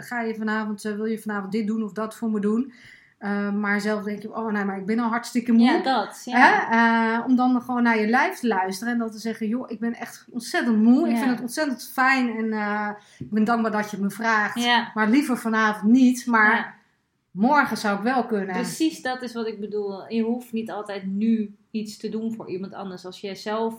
B: ga je vanavond, wil je vanavond dit doen of dat voor me doen? Uh, maar zelf denk je, oh nee, maar ik ben al hartstikke moe.
A: Ja, dat. Ja.
B: Uh, om dan gewoon naar je lijf te luisteren en dan te zeggen, joh, ik ben echt ontzettend moe. Ik vind het ontzettend fijn en uh, ik ben dankbaar dat je me vraagt. Ja. Maar liever vanavond niet. Maar morgen zou ik wel kunnen.
A: Precies, dat is wat ik bedoel. Je hoeft niet altijd nu iets te doen voor iemand anders. Als jij zelf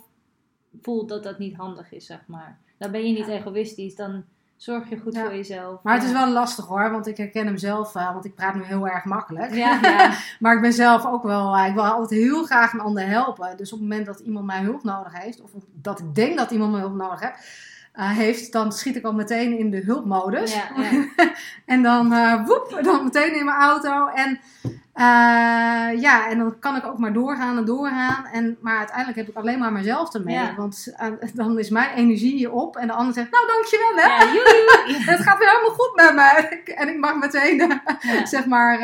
A: voelt dat dat niet handig is, zeg maar. Dan ben je niet egoïstisch. Dan Zorg je goed voor jezelf.
B: Maar het is wel lastig hoor, want ik herken hem zelf, uh, want ik praat nu heel erg makkelijk. Ja, [LAUGHS] ja. maar ik ben zelf ook wel, uh, ik wil altijd heel graag een ander helpen. Dus op het moment dat iemand mij hulp nodig heeft, of dat ik denk dat iemand me hulp nodig heeft, uh, heeft, dan schiet ik al meteen in de hulpmodus. Ja, ja. [LAUGHS] en dan, uh, woep, dan meteen in mijn auto. En uh, ja, en dan kan ik ook maar doorgaan en doorgaan. En, maar uiteindelijk heb ik alleen maar mezelf ermee. Ja. Want dan is mijn energie op. En de ander zegt, nou dankjewel hè. Ja, [LAUGHS] Het gaat weer helemaal goed met me. En ik mag meteen, zeg maar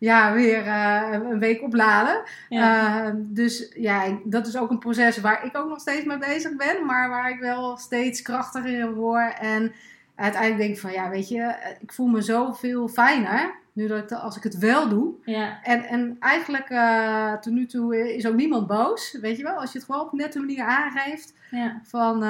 B: ja, weer uh, een week opladen. Uh, dus ja, dat is ook een proces waar ik ook nog steeds mee bezig ben, maar waar ik wel steeds krachtiger in word. En uiteindelijk denk ik van ja, weet je, ik voel me zoveel fijner. Nu dat ik, als ik het wel doe. Ja. En, en eigenlijk uh, tot nu toe is ook niemand boos. Weet je wel, als je het gewoon op nette manier aangeeft. Ja. Van,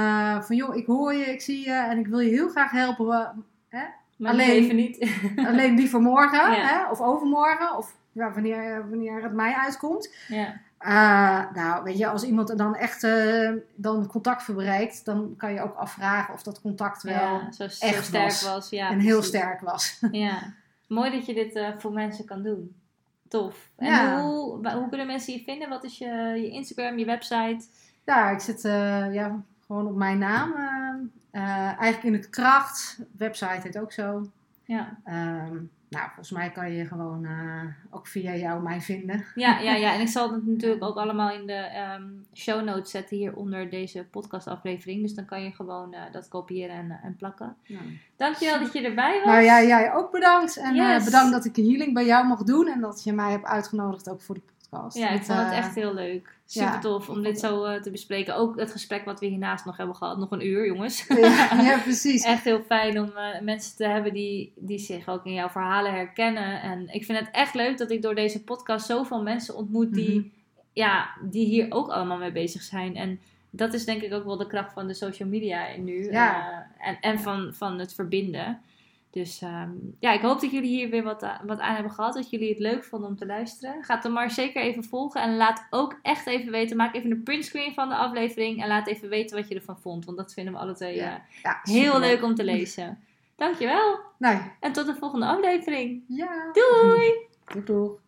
B: van joh, ik hoor je, ik zie je en ik wil je heel graag helpen. Hè? Alleen, even niet. [LAUGHS] alleen liever morgen hè? of overmorgen of ja, wanneer, wanneer het mij uitkomt. Ja. Uh, nou, weet je, als iemand dan echt uh, dan contact verbreekt, dan kan je ook afvragen of dat contact wel ja, zo, echt sterk was. was ja, en heel sterk was. [LAUGHS]
A: Ja, mooi dat je dit uh, voor mensen kan doen. Tof. En ja. hoe, hoe kunnen mensen je vinden? Wat is je, je Instagram, je website?
B: Ja, ik zit ja, gewoon op mijn naam. Eigenlijk in het kracht. Website heet ook zo. Ja. Um, nou, volgens mij kan je gewoon uh, ook via jou mij vinden.
A: Ja, ja, ja. En ik zal het natuurlijk ook allemaal in de um, show notes zetten hier onder deze podcastaflevering. Dus dan kan je gewoon uh, dat kopiëren en, uh, en plakken. Ja. Dankjewel dat je erbij was.
B: Nou ja, jij ook bedankt. En yes. bedankt dat ik een healing bij jou mocht doen. En dat je mij hebt uitgenodigd ook voor de podcast.
A: Ja, ik vond het
B: eh,
A: echt heel leuk. Super
B: ja,
A: tof om dit zo eh, te bespreken. Ook het gesprek wat we hiernaast nog hebben gehad. Nog een uur, jongens. [LAUGHS]
B: ja, [LAUGHS] ja, precies.
A: echt heel fijn om eh, mensen te hebben die, die zich ook in jouw verhalen herkennen. En ik vind het echt leuk dat ik door deze podcast zoveel mensen ontmoet die,
B: Mhm.
A: ja, die hier ook allemaal mee bezig zijn. En dat is denk ik ook wel de kracht van de social media nu.
B: Ja.
A: En en van, van het verbinden. Dus ehm, ja, ik hoop dat jullie hier weer wat, a- wat aan hebben gehad. Dat jullie het leuk vonden om te luisteren. Ga de maar zeker even volgen. En laat ook echt even weten. Maak even een printscreen van de aflevering. En laat even weten wat je ervan vond. Want dat vinden we alle twee
B: Ja.
A: eh,
B: Ja,
A: heel leuk om te lezen. [LAUGHS] Dankjewel.
B: Nou,
A: En tot de volgende aflevering.
B: ja.
A: Doei!
B: Doei doei.